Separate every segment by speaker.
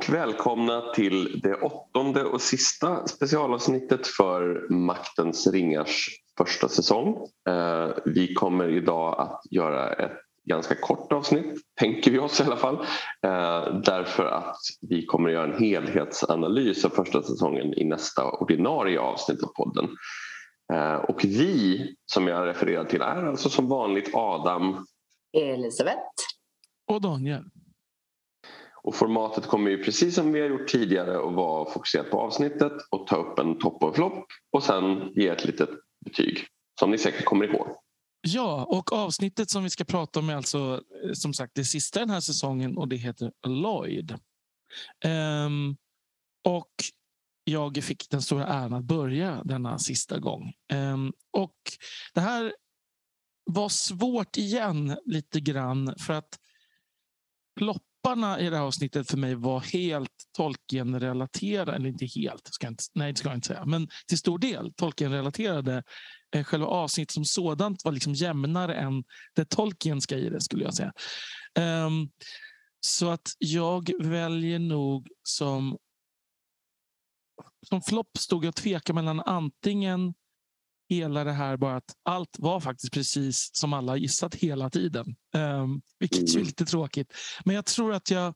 Speaker 1: Och välkomna till det åttonde och sista specialavsnittet för Maktens ringars första säsong. Eh, vi kommer idag att göra ett ganska kort avsnitt, tänker vi oss i alla fall. Eh, därför att vi kommer att göra en helhetsanalys av första säsongen i nästa ordinarie avsnitt av podden. Eh, och vi som jag refererar till är alltså som vanligt Adam,
Speaker 2: Elisabeth
Speaker 3: och Daniel.
Speaker 1: Och formatet kommer ju precis som vi har gjort tidigare att vara fokuserat på avsnittet och ta upp en topp och flopp och sen ge ett litet betyg som ni säkert kommer ihåg.
Speaker 3: Ja, och avsnittet som vi ska prata om är alltså eh, som sagt det sista den här säsongen och det heter Lloyd. Um, och jag fick den stora äran att börja denna sista gång. Um, och det här var svårt igen lite grann för att topparna i det här avsnittet för mig var helt Tolkien-relaterade. Eller inte helt, ska inte, nej det ska jag inte säga. Men till stor del Tolkien-relaterade. Eh, själva avsnittet som sådant var liksom jämnare än det Tolkienska i det skulle jag säga. Um, så att jag väljer nog som som flopp stod jag och tvekade mellan antingen hela det här bara att allt var faktiskt precis som alla gissat hela tiden. Um, vilket mm. är lite tråkigt. Men jag tror att jag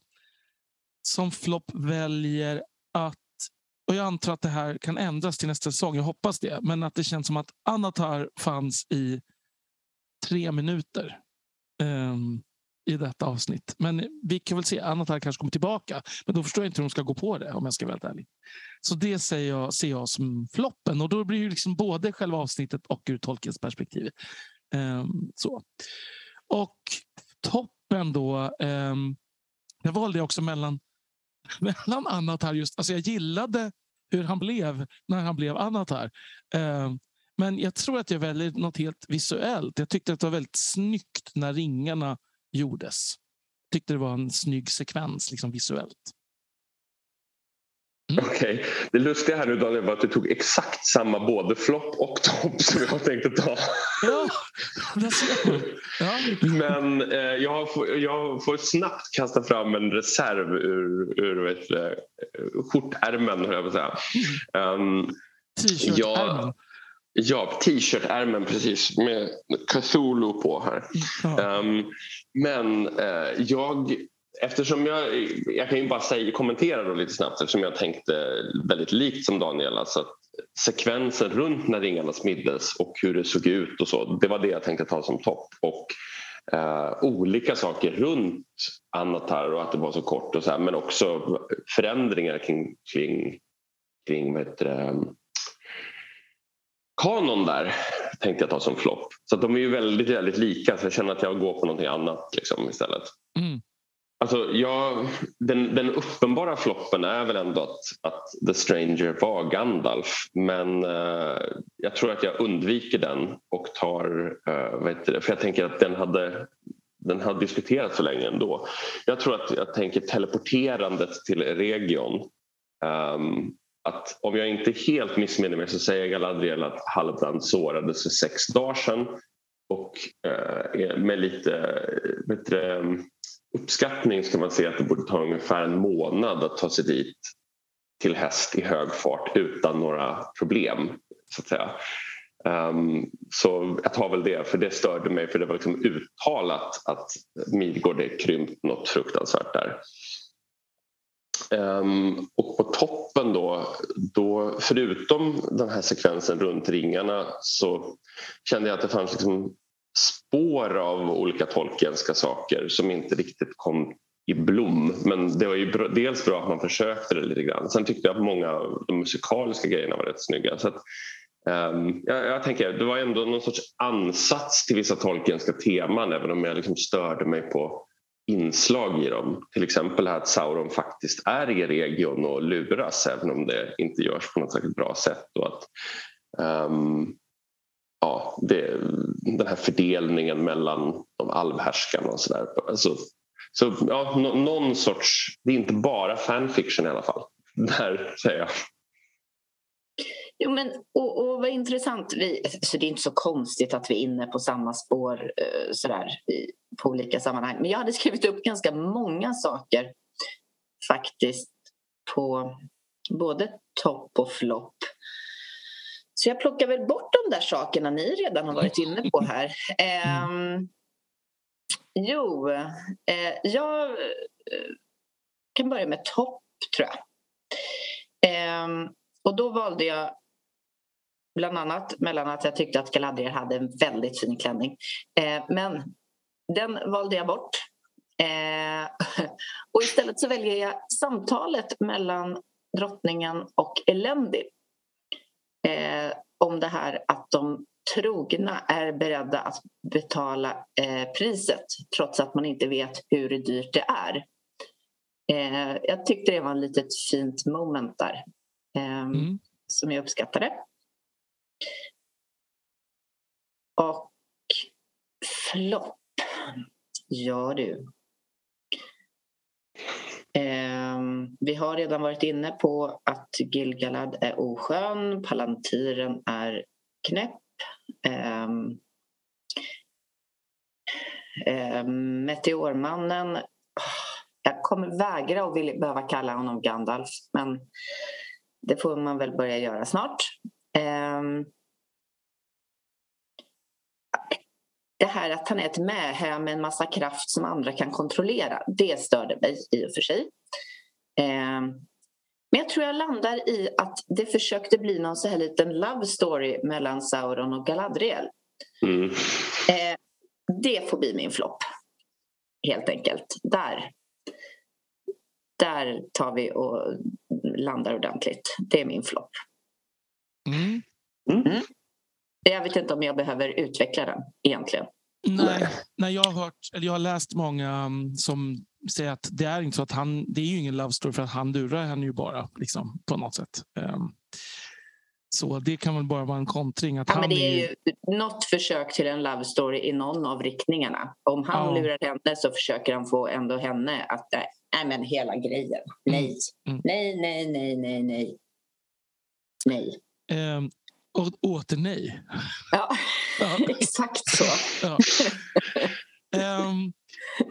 Speaker 3: som flopp väljer att och jag antar att det här kan ändras till nästa säsong. Jag hoppas det. Men att det känns som att Anatar fanns i tre minuter. Um, i detta avsnitt. Men vi kan väl se. Anatar kanske kommer tillbaka. Men då förstår jag inte hur de ska gå på det om jag ska vara helt ärlig. Så det ser jag, ser jag som floppen. Och då blir det liksom både själva avsnittet och ur tolkens perspektiv. Um, så. Och toppen då. Um, jag valde också mellan, mellan här. Just, alltså jag gillade hur han blev när han blev Anatar. Um, ehm, men jag tror att jag väljer något helt visuellt. Jag tyckte att det var väldigt snyggt när ringarna gjordes. Tyckte det var en snygg sekvens liksom visuellt.
Speaker 1: Mm. Okej. Okay. Det lustiga här nu Daniel var att du tog exakt samma både flopp och topp som jag tänkte ta.
Speaker 3: Ja, det ser
Speaker 1: ja. Men eh, jag, får, jag får snabbt kasta fram en reserv ur, ur vet, eh, skjortärmen, höll jag på att säga. Um,
Speaker 3: T-shirtärmen?
Speaker 1: Ja, t-shirt-ärmen precis med Cthulhu på här. Ja. Um, men uh, jag, eftersom jag, jag kan ju bara säga, kommentera då lite snabbt eftersom jag tänkte väldigt likt som Daniel. Alltså att sekvensen runt när ringarna smiddes och hur det såg ut och så. Det var det jag tänkte ta som topp. Och eh, olika saker runt Anatar och att det var så kort och så här, men också förändringar kring, kring, kring vad heter det, kanon där tänkte jag ta som flopp. Så de är ju väldigt, väldigt lika så jag känner att jag går på någonting annat liksom, istället. Mm. Alltså, jag, den, den uppenbara floppen är väl ändå att, att The Stranger var Gandalf men eh, jag tror att jag undviker den och tar, Eh, vad heter det, för jag tänker att den hade den hade diskuterats så länge ändå. Jag tror att jag tänker teleporterandet till region um, ehm, att om jag inte helt missminner mig så säger Galadriel att Halvdan sårades för sex dagar sedan och eh, med lite eh, bättre uppskattning ska man säga att det borde ta ungefär en månad att ta sig dit till häst i hög fart utan några problem. så att säga. Um, så jag tar väl det, för det störde mig för det var liksom uttalat att Midgård är krympt något fruktansvärt där. Um, och på toppen då, då, förutom den här sekvensen runt ringarna så kände jag att det fanns liksom spår av olika tolkenska saker som inte riktigt kom i blom. Men det var ju bra, dels bra att man försökte det lite grann. Sen tyckte jag att många av de musikaliska grejerna var rätt snygga. Så att, um, jag, jag, tänker, det var ändå någon sorts ansats till vissa tolkenska teman även om jag liksom störde mig på inslag i dem. Till exempel att Sauron faktiskt är i region och luras även om det inte görs på något särskilt bra sätt. Och att, um, ja, det, den här fördelningen mellan de alvhärskarna och sådär. Alltså, så ja, någon sorts, det är inte bara fanfiction i alla fall. Där säger jag.
Speaker 2: Jo, men, och, och vad intressant. Vi, så det är inte så konstigt att vi är inne på samma spår eh, sådär, i, på olika sammanhang. Men jag hade skrivit upp ganska många saker faktiskt på både topp och flopp. Så jag plockar väl bort de där sakerna ni redan har varit inne på här. Eh, jo, eh, jag eh, kan börja med topp, tror jag. Eh, och då valde jag bland annat mellan att jag tyckte att Galadriel hade en väldigt fin klänning. Eh, men den valde jag bort. Eh, och istället så väljer jag samtalet mellan drottningen och Elendil eh, om det här att de trogna är beredda att betala eh, priset trots att man inte vet hur dyrt det är. Eh, jag tyckte det var ett litet fint moment där eh, mm. som jag uppskattade. Och flopp. Ja du. Eh, vi har redan varit inne på att Gilgalad är oskön, Palantiren är knäpp. Um, um, Meteormannen, ah, jag kommer vägra att vill, behöva kalla honom Gandalf men det får man väl börja göra snart. Um, det här att han är ett mähä med en massa kraft som andra kan kontrollera, det störde mig i och för sig. Eh, men jag tror jag landar i att det försökte bli någon så här liten love story mellan Sauron och Galadriel. Mm. Eh, det får bli min flopp, helt enkelt. Där. Där tar vi och landar ordentligt. Det är min flopp. Mm. Mm. Jag vet inte om jag behöver utveckla den egentligen.
Speaker 3: Nej, nej jag, har hört, eller jag har läst många um, som säger att det är inte så att han, det är ju ingen love story för att han lurar henne ju bara liksom, på något sätt. Um, så det kan väl bara vara en kontring. Att
Speaker 2: ja,
Speaker 3: han
Speaker 2: men det är ju något försök till en love story i någon av riktningarna. Om han ja. lurar henne så försöker han få ändå henne att, nej men hela grejen, nej, mm. mm. nej, nej, nej, nej, nej. Nej.
Speaker 3: Um, åter nej.
Speaker 2: Ja, ja. exakt så. Ja.
Speaker 3: Um,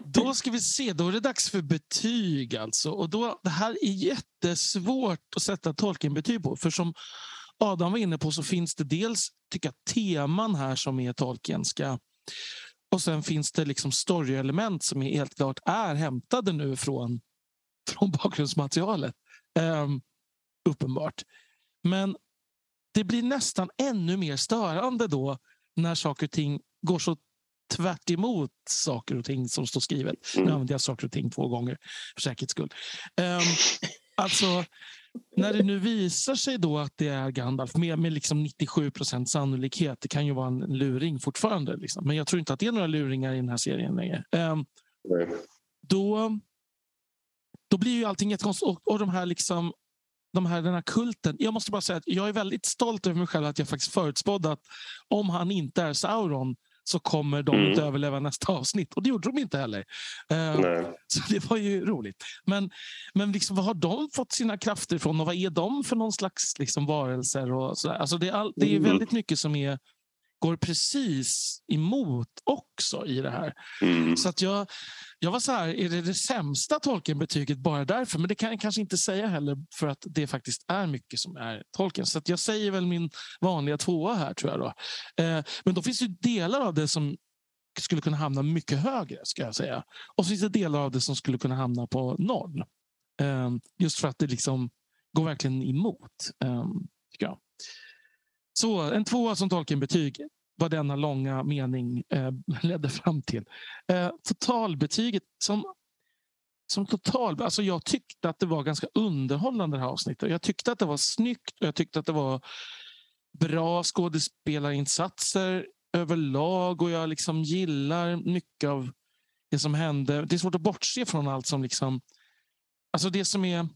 Speaker 3: då ska vi se, då är det dags för betyg alltså. Och då, det här är jättesvårt att sätta Tolkien-betyg på. För som Adam var inne på så finns det dels tycker jag, teman här som är Tolkienska. Och sen finns det liksom storyelement som är helt klart är hämtade nu från, från bakgrundsmaterialet. Um, uppenbart. Men det blir nästan ännu mer störande då när saker och ting går så tvärt emot saker och ting som står skrivet. Mm. Nu använder jag saker och ting två gånger för säkerhets skull. Um, alltså, när det nu visar sig då att det är Gandalf med, med liksom 97 procent sannolikhet, det kan ju vara en luring fortfarande, liksom. men jag tror inte att det är några luringar i den här serien längre. Um, då, då blir ju allting jättekonstigt. Och, och de här liksom de här, den här kulten. Jag måste bara säga att jag är väldigt stolt över mig själv att jag faktiskt förutspådde att om han inte är Sauron så kommer de mm. inte överleva nästa avsnitt. Och det gjorde de inte heller. Uh, så det var ju roligt. Men, men liksom, vad har de fått sina krafter ifrån och vad är de för någon slags liksom, varelser? Och så alltså det, är all, det är mm. väldigt mycket som är går precis emot också i det här. Mm. Så att jag, jag var så här, är det det sämsta Tolkien-betyget bara därför? Men det kan jag kanske inte säga heller för att det faktiskt är mycket som är Tolkien. Så jag säger väl min vanliga tvåa här tror jag. Då. Eh, men då finns det delar av det som skulle kunna hamna mycket högre. ska jag säga. Och så finns det delar av det som skulle kunna hamna på noll. Eh, just för att det liksom går verkligen emot. Eh, tycker jag. Så en tvåa som Tolkien-betyg vad denna långa mening eh, ledde fram till. Eh, totalbetyget som, som total... Alltså jag tyckte att det var ganska underhållande det här avsnittet. Jag tyckte att det var snyggt och jag tyckte att det var bra skådespelarinsatser överlag och jag liksom gillar mycket av det som hände. Det är svårt att bortse från allt som liksom... Alltså det som är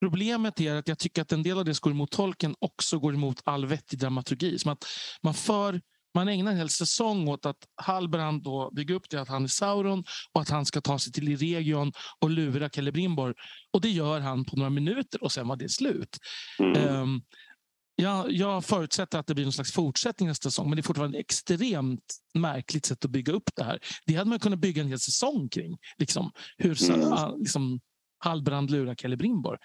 Speaker 3: Problemet är att jag tycker att en del av det som går emot tolken också går emot all vettig dramaturgi. Som att man, för, man ägnar en hel säsong åt att Halbrand då bygger upp det att han är Sauron och att han ska ta sig till Region och lura Celebrimbor. Och det gör han på några minuter och sen var det slut. Mm. Um, jag, jag förutsätter att det blir någon slags fortsättning nästa säsong men det är fortfarande ett extremt märkligt sätt att bygga upp det här. Det hade man kunnat bygga en hel säsong kring. Liksom, hur, mm. liksom, Halbrand lurar Celebrimbor.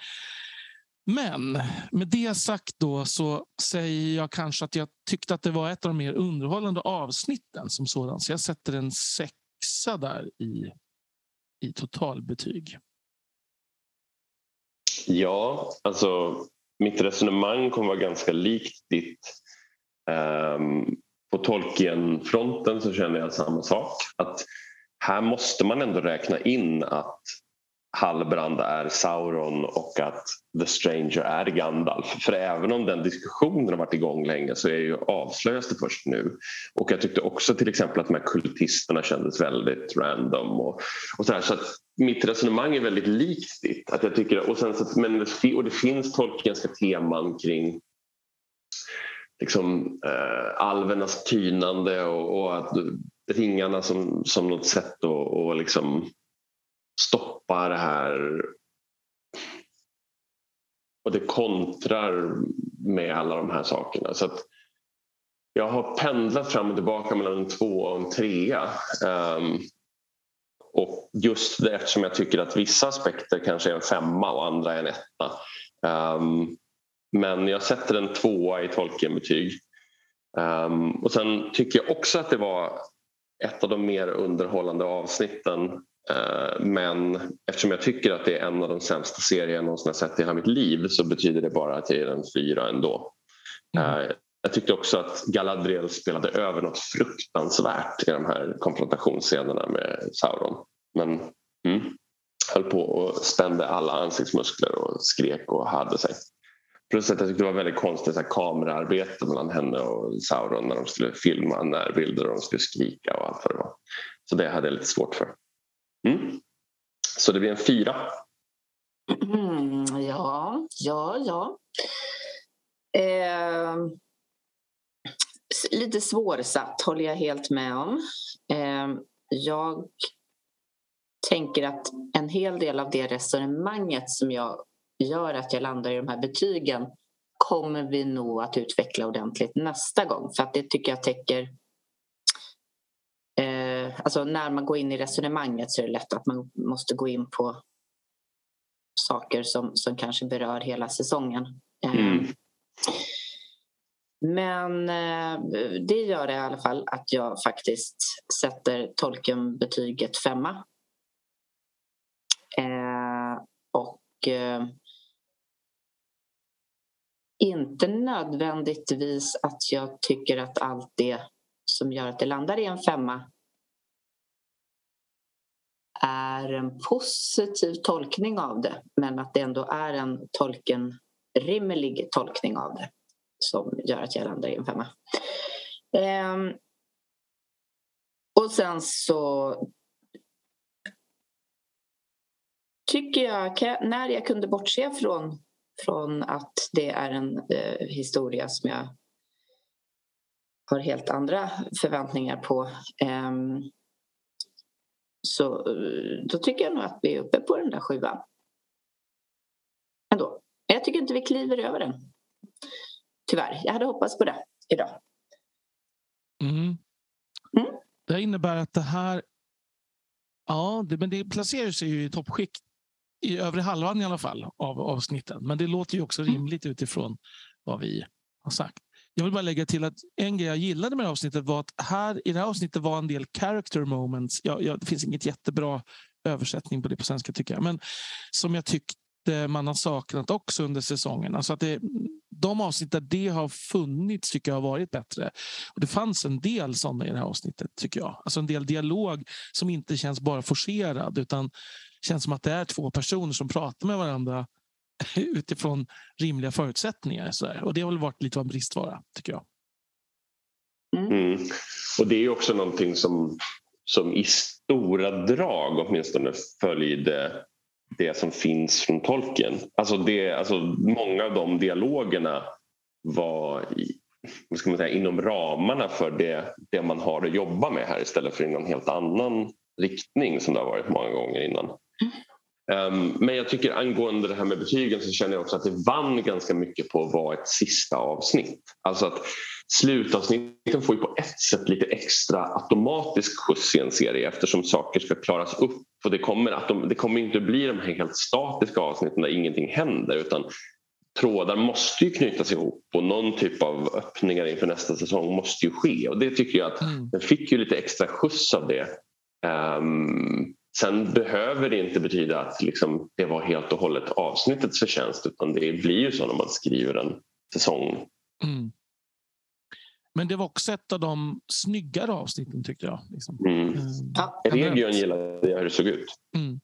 Speaker 3: Men med det sagt då så säger jag kanske att jag tyckte att det var ett av de mer underhållande avsnitten som sådan. Så jag sätter en sexa där i, i totalbetyg.
Speaker 1: Ja, alltså mitt resonemang kommer vara ganska likt ditt. Um, på Tolkien-fronten så känner jag samma sak. Att här måste man ändå räkna in att Halbrand är Sauron och att The Stranger är Gandalf. För även om den diskussionen har varit igång länge så är ju avslöjas det först nu. Och jag tyckte också till exempel att de här kultisterna kändes väldigt random. Och, och så, här, så att mitt resonemang är väldigt likt ditt. Att jag tycker, och, sen, så, men, och det finns tolkenska teman kring liksom, eh, alvernas tynande och, och att ringarna som, som något sätt att och liksom stoppa det här och det kontrar med alla de här sakerna. Så att jag har pendlat fram och tillbaka mellan en tvåa och en trea. Um, och just det, eftersom jag tycker att vissa aspekter kanske är en femma och andra är en etta. Um, men jag sätter en tvåa i Tolkien-betyg. Um, ehm, och sen tycker jag också att det var ett av de mer underhållande avsnitten. Uh, men eftersom jag tycker att det är en av de sämsta serier jag någonsin har sett i hela mitt liv så betyder det bara att jag ger en fyra ändå. Mm. Uh, jag tyckte också att Galadriel spelade över något fruktansvärt i de här konfrontationsscenerna med Sauron. Men mm, höll på och spände alla ansiktsmuskler och skrek och hade sig. Plus att jag tyckte det var väldigt konstigt så här, kameraarbete mellan henne och Sauron när de skulle filma närbilder och de skulle skrika och allt vad det var. Så det hade jag lite svårt för. Mm. Så det blir en fyra.
Speaker 2: Mm, ja, ja, ja. Eh, lite svårsatt håller jag helt med om. Eh, jag tänker att en hel del av det resonemanget som jag gör att jag landar i de här betygen kommer vi nog att utveckla ordentligt nästa gång. För att det tycker jag täcker... Alltså när man går in i resonemanget så är det lätt att man måste gå in på saker som, som kanske berör hela säsongen. Eh, mm. Men eh, det gör det i alla fall att jag faktiskt sätter Tolkien-betyget femma. Eh, och inte nödvändigtvis att jag tycker att allt det som gör att det landar i en femma är en positiv tolkning av det men att det ändå är en tolken rimlig tolkning av det som gör att jag landar i en femma. Ehm, och sen så tycker jag, när jag kunde bortse från från att det är en eh, historia som jag har helt andra förväntningar på. Eh, så eh, då tycker jag nog att vi är uppe på den där sjuan. Ändå. Jag tycker inte vi kliver över den. Tyvärr. Jag hade hoppats på det idag.
Speaker 3: Mm. Mm. Det innebär att det här Ja, det, men det placerar sig ju i toppskikt i övre halvan i alla fall av avsnitten. Men det låter ju också mm. rimligt utifrån vad vi har sagt. Jag vill bara lägga till att en grej jag gillade med avsnittet var att här i det här avsnittet var en del character moments. Ja, ja, det finns inget jättebra översättning på det på svenska tycker jag. Men som jag tyckte man har saknat också under säsongen. Alltså att det, de avsnitt där det har funnits tycker jag har varit bättre. Och Det fanns en del sådana i det här avsnittet tycker jag. Alltså en del dialog som inte känns bara forcerad utan känns som att det är två personer som pratar med varandra utifrån rimliga förutsättningar. Så där. Och det har väl varit lite av en bristvara, tycker jag.
Speaker 1: Mm. mm. Och det är också någonting som, som i stora drag åtminstone följde det som finns från tolken. Alltså, det, alltså många av de dialogerna var i, ska man säga, inom ramarna för det, det man har att jobba med här istället för i någon helt annan riktning som det har varit många gånger innan. Um, men jag tycker angående det här med betygen så känner jag också att det vann ganska mycket på att vara ett sista avsnitt. Alltså att slutavsnitten får ju på ett sätt lite extra automatisk skjuts i en serie eftersom saker ska klaras upp för det kommer, att de, det kommer inte bli de här helt statiska avsnitten där ingenting händer utan trådar måste ju knytas ihop och någon typ av öppningar inför nästa säsong måste ju ske och det tycker jag att mm. den fick ju lite extra skjuts av det. Um, sen behöver det inte betyda att liksom, det var helt och hållet avsnittets förtjänst utan det blir ju så när man skriver en säsong. Mm.
Speaker 3: Men det var också ett av de snyggare avsnitten tyckte jag. Liksom.
Speaker 1: Mm. Mm. Ja. Region gillade jag hur det såg ut. Mm.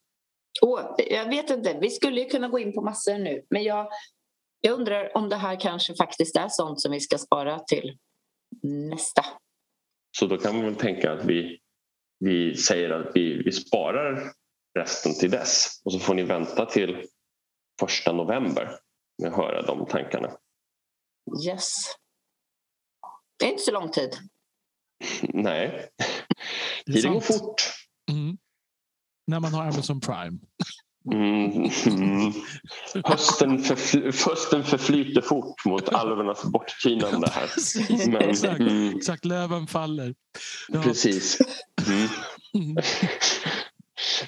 Speaker 2: Oh, jag vet inte, vi skulle ju kunna gå in på massor nu men jag, jag undrar om det här kanske faktiskt är sånt som vi ska spara till nästa.
Speaker 1: Så då kan man väl tänka att vi, vi säger att vi, vi sparar resten till dess och så får ni vänta till första november med att höra de tankarna.
Speaker 2: Yes. Det är inte så lång tid.
Speaker 1: Nej. Tiden går fort.
Speaker 3: Mm. När man har Amazon Prime.
Speaker 1: Mm, mm. Hösten, förfly hösten förflyter fort mot alvernas borttinande här.
Speaker 3: Men, exakt, mm. exakt, löven faller.
Speaker 1: Ja. Precis. Mm.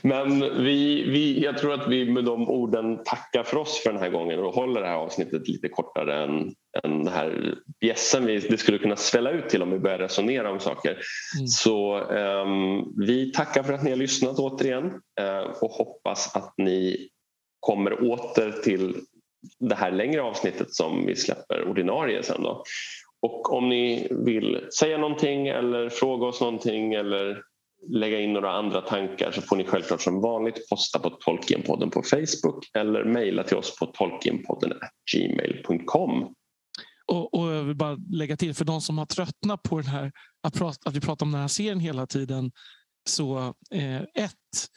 Speaker 1: Men vi, vi, jag tror att vi med de orden tackar för oss för den här gången och håller det här avsnittet lite kortare än den här bjässen vi, det skulle kunna svälla ut till om vi börjar resonera om saker. Mm. Så um, vi tackar för att ni har lyssnat återigen uh, och hoppas att ni kommer åter till det här längre avsnittet som vi släpper ordinarie sen. Då. Och om ni vill säga någonting eller fråga oss någonting eller lägga in några andra tankar så får ni självklart som vanligt posta på Tolkienpodden på Facebook eller mejla till oss på tolkienpodden gmail.com.
Speaker 3: Och, och, jag vill bara lägga till, för de som har tröttnat på den här, att, prata, att vi pratar om den här serien hela tiden. Så eh, ett,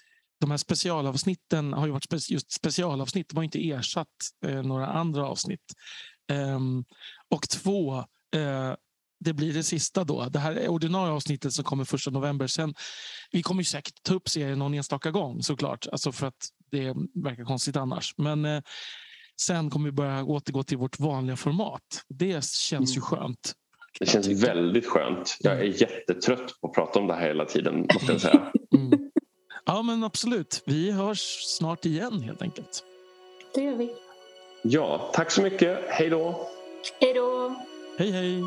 Speaker 3: de här specialavsnitten har ju varit spe, just specialavsnitt. De har inte ersatt eh, några andra avsnitt. Um, och två, eh, det blir det sista då. Det här ordinarie avsnittet som kommer första november. Sen, vi kommer säkert ta upp serien någon enstaka gång såklart. Alltså för att det verkar konstigt annars. Men eh, sen kommer vi börja återgå till vårt vanliga format. Det känns ju mm. skönt.
Speaker 1: Det känns väldigt skönt. Jag är jättetrött på att prata om det här hela tiden. Måste jag säga.
Speaker 3: Mm. Ja men absolut. Vi hörs snart igen helt enkelt.
Speaker 2: Det gör vi.
Speaker 1: Ja, tack så mycket. Hej då.
Speaker 2: Hej då.
Speaker 3: Hej hej.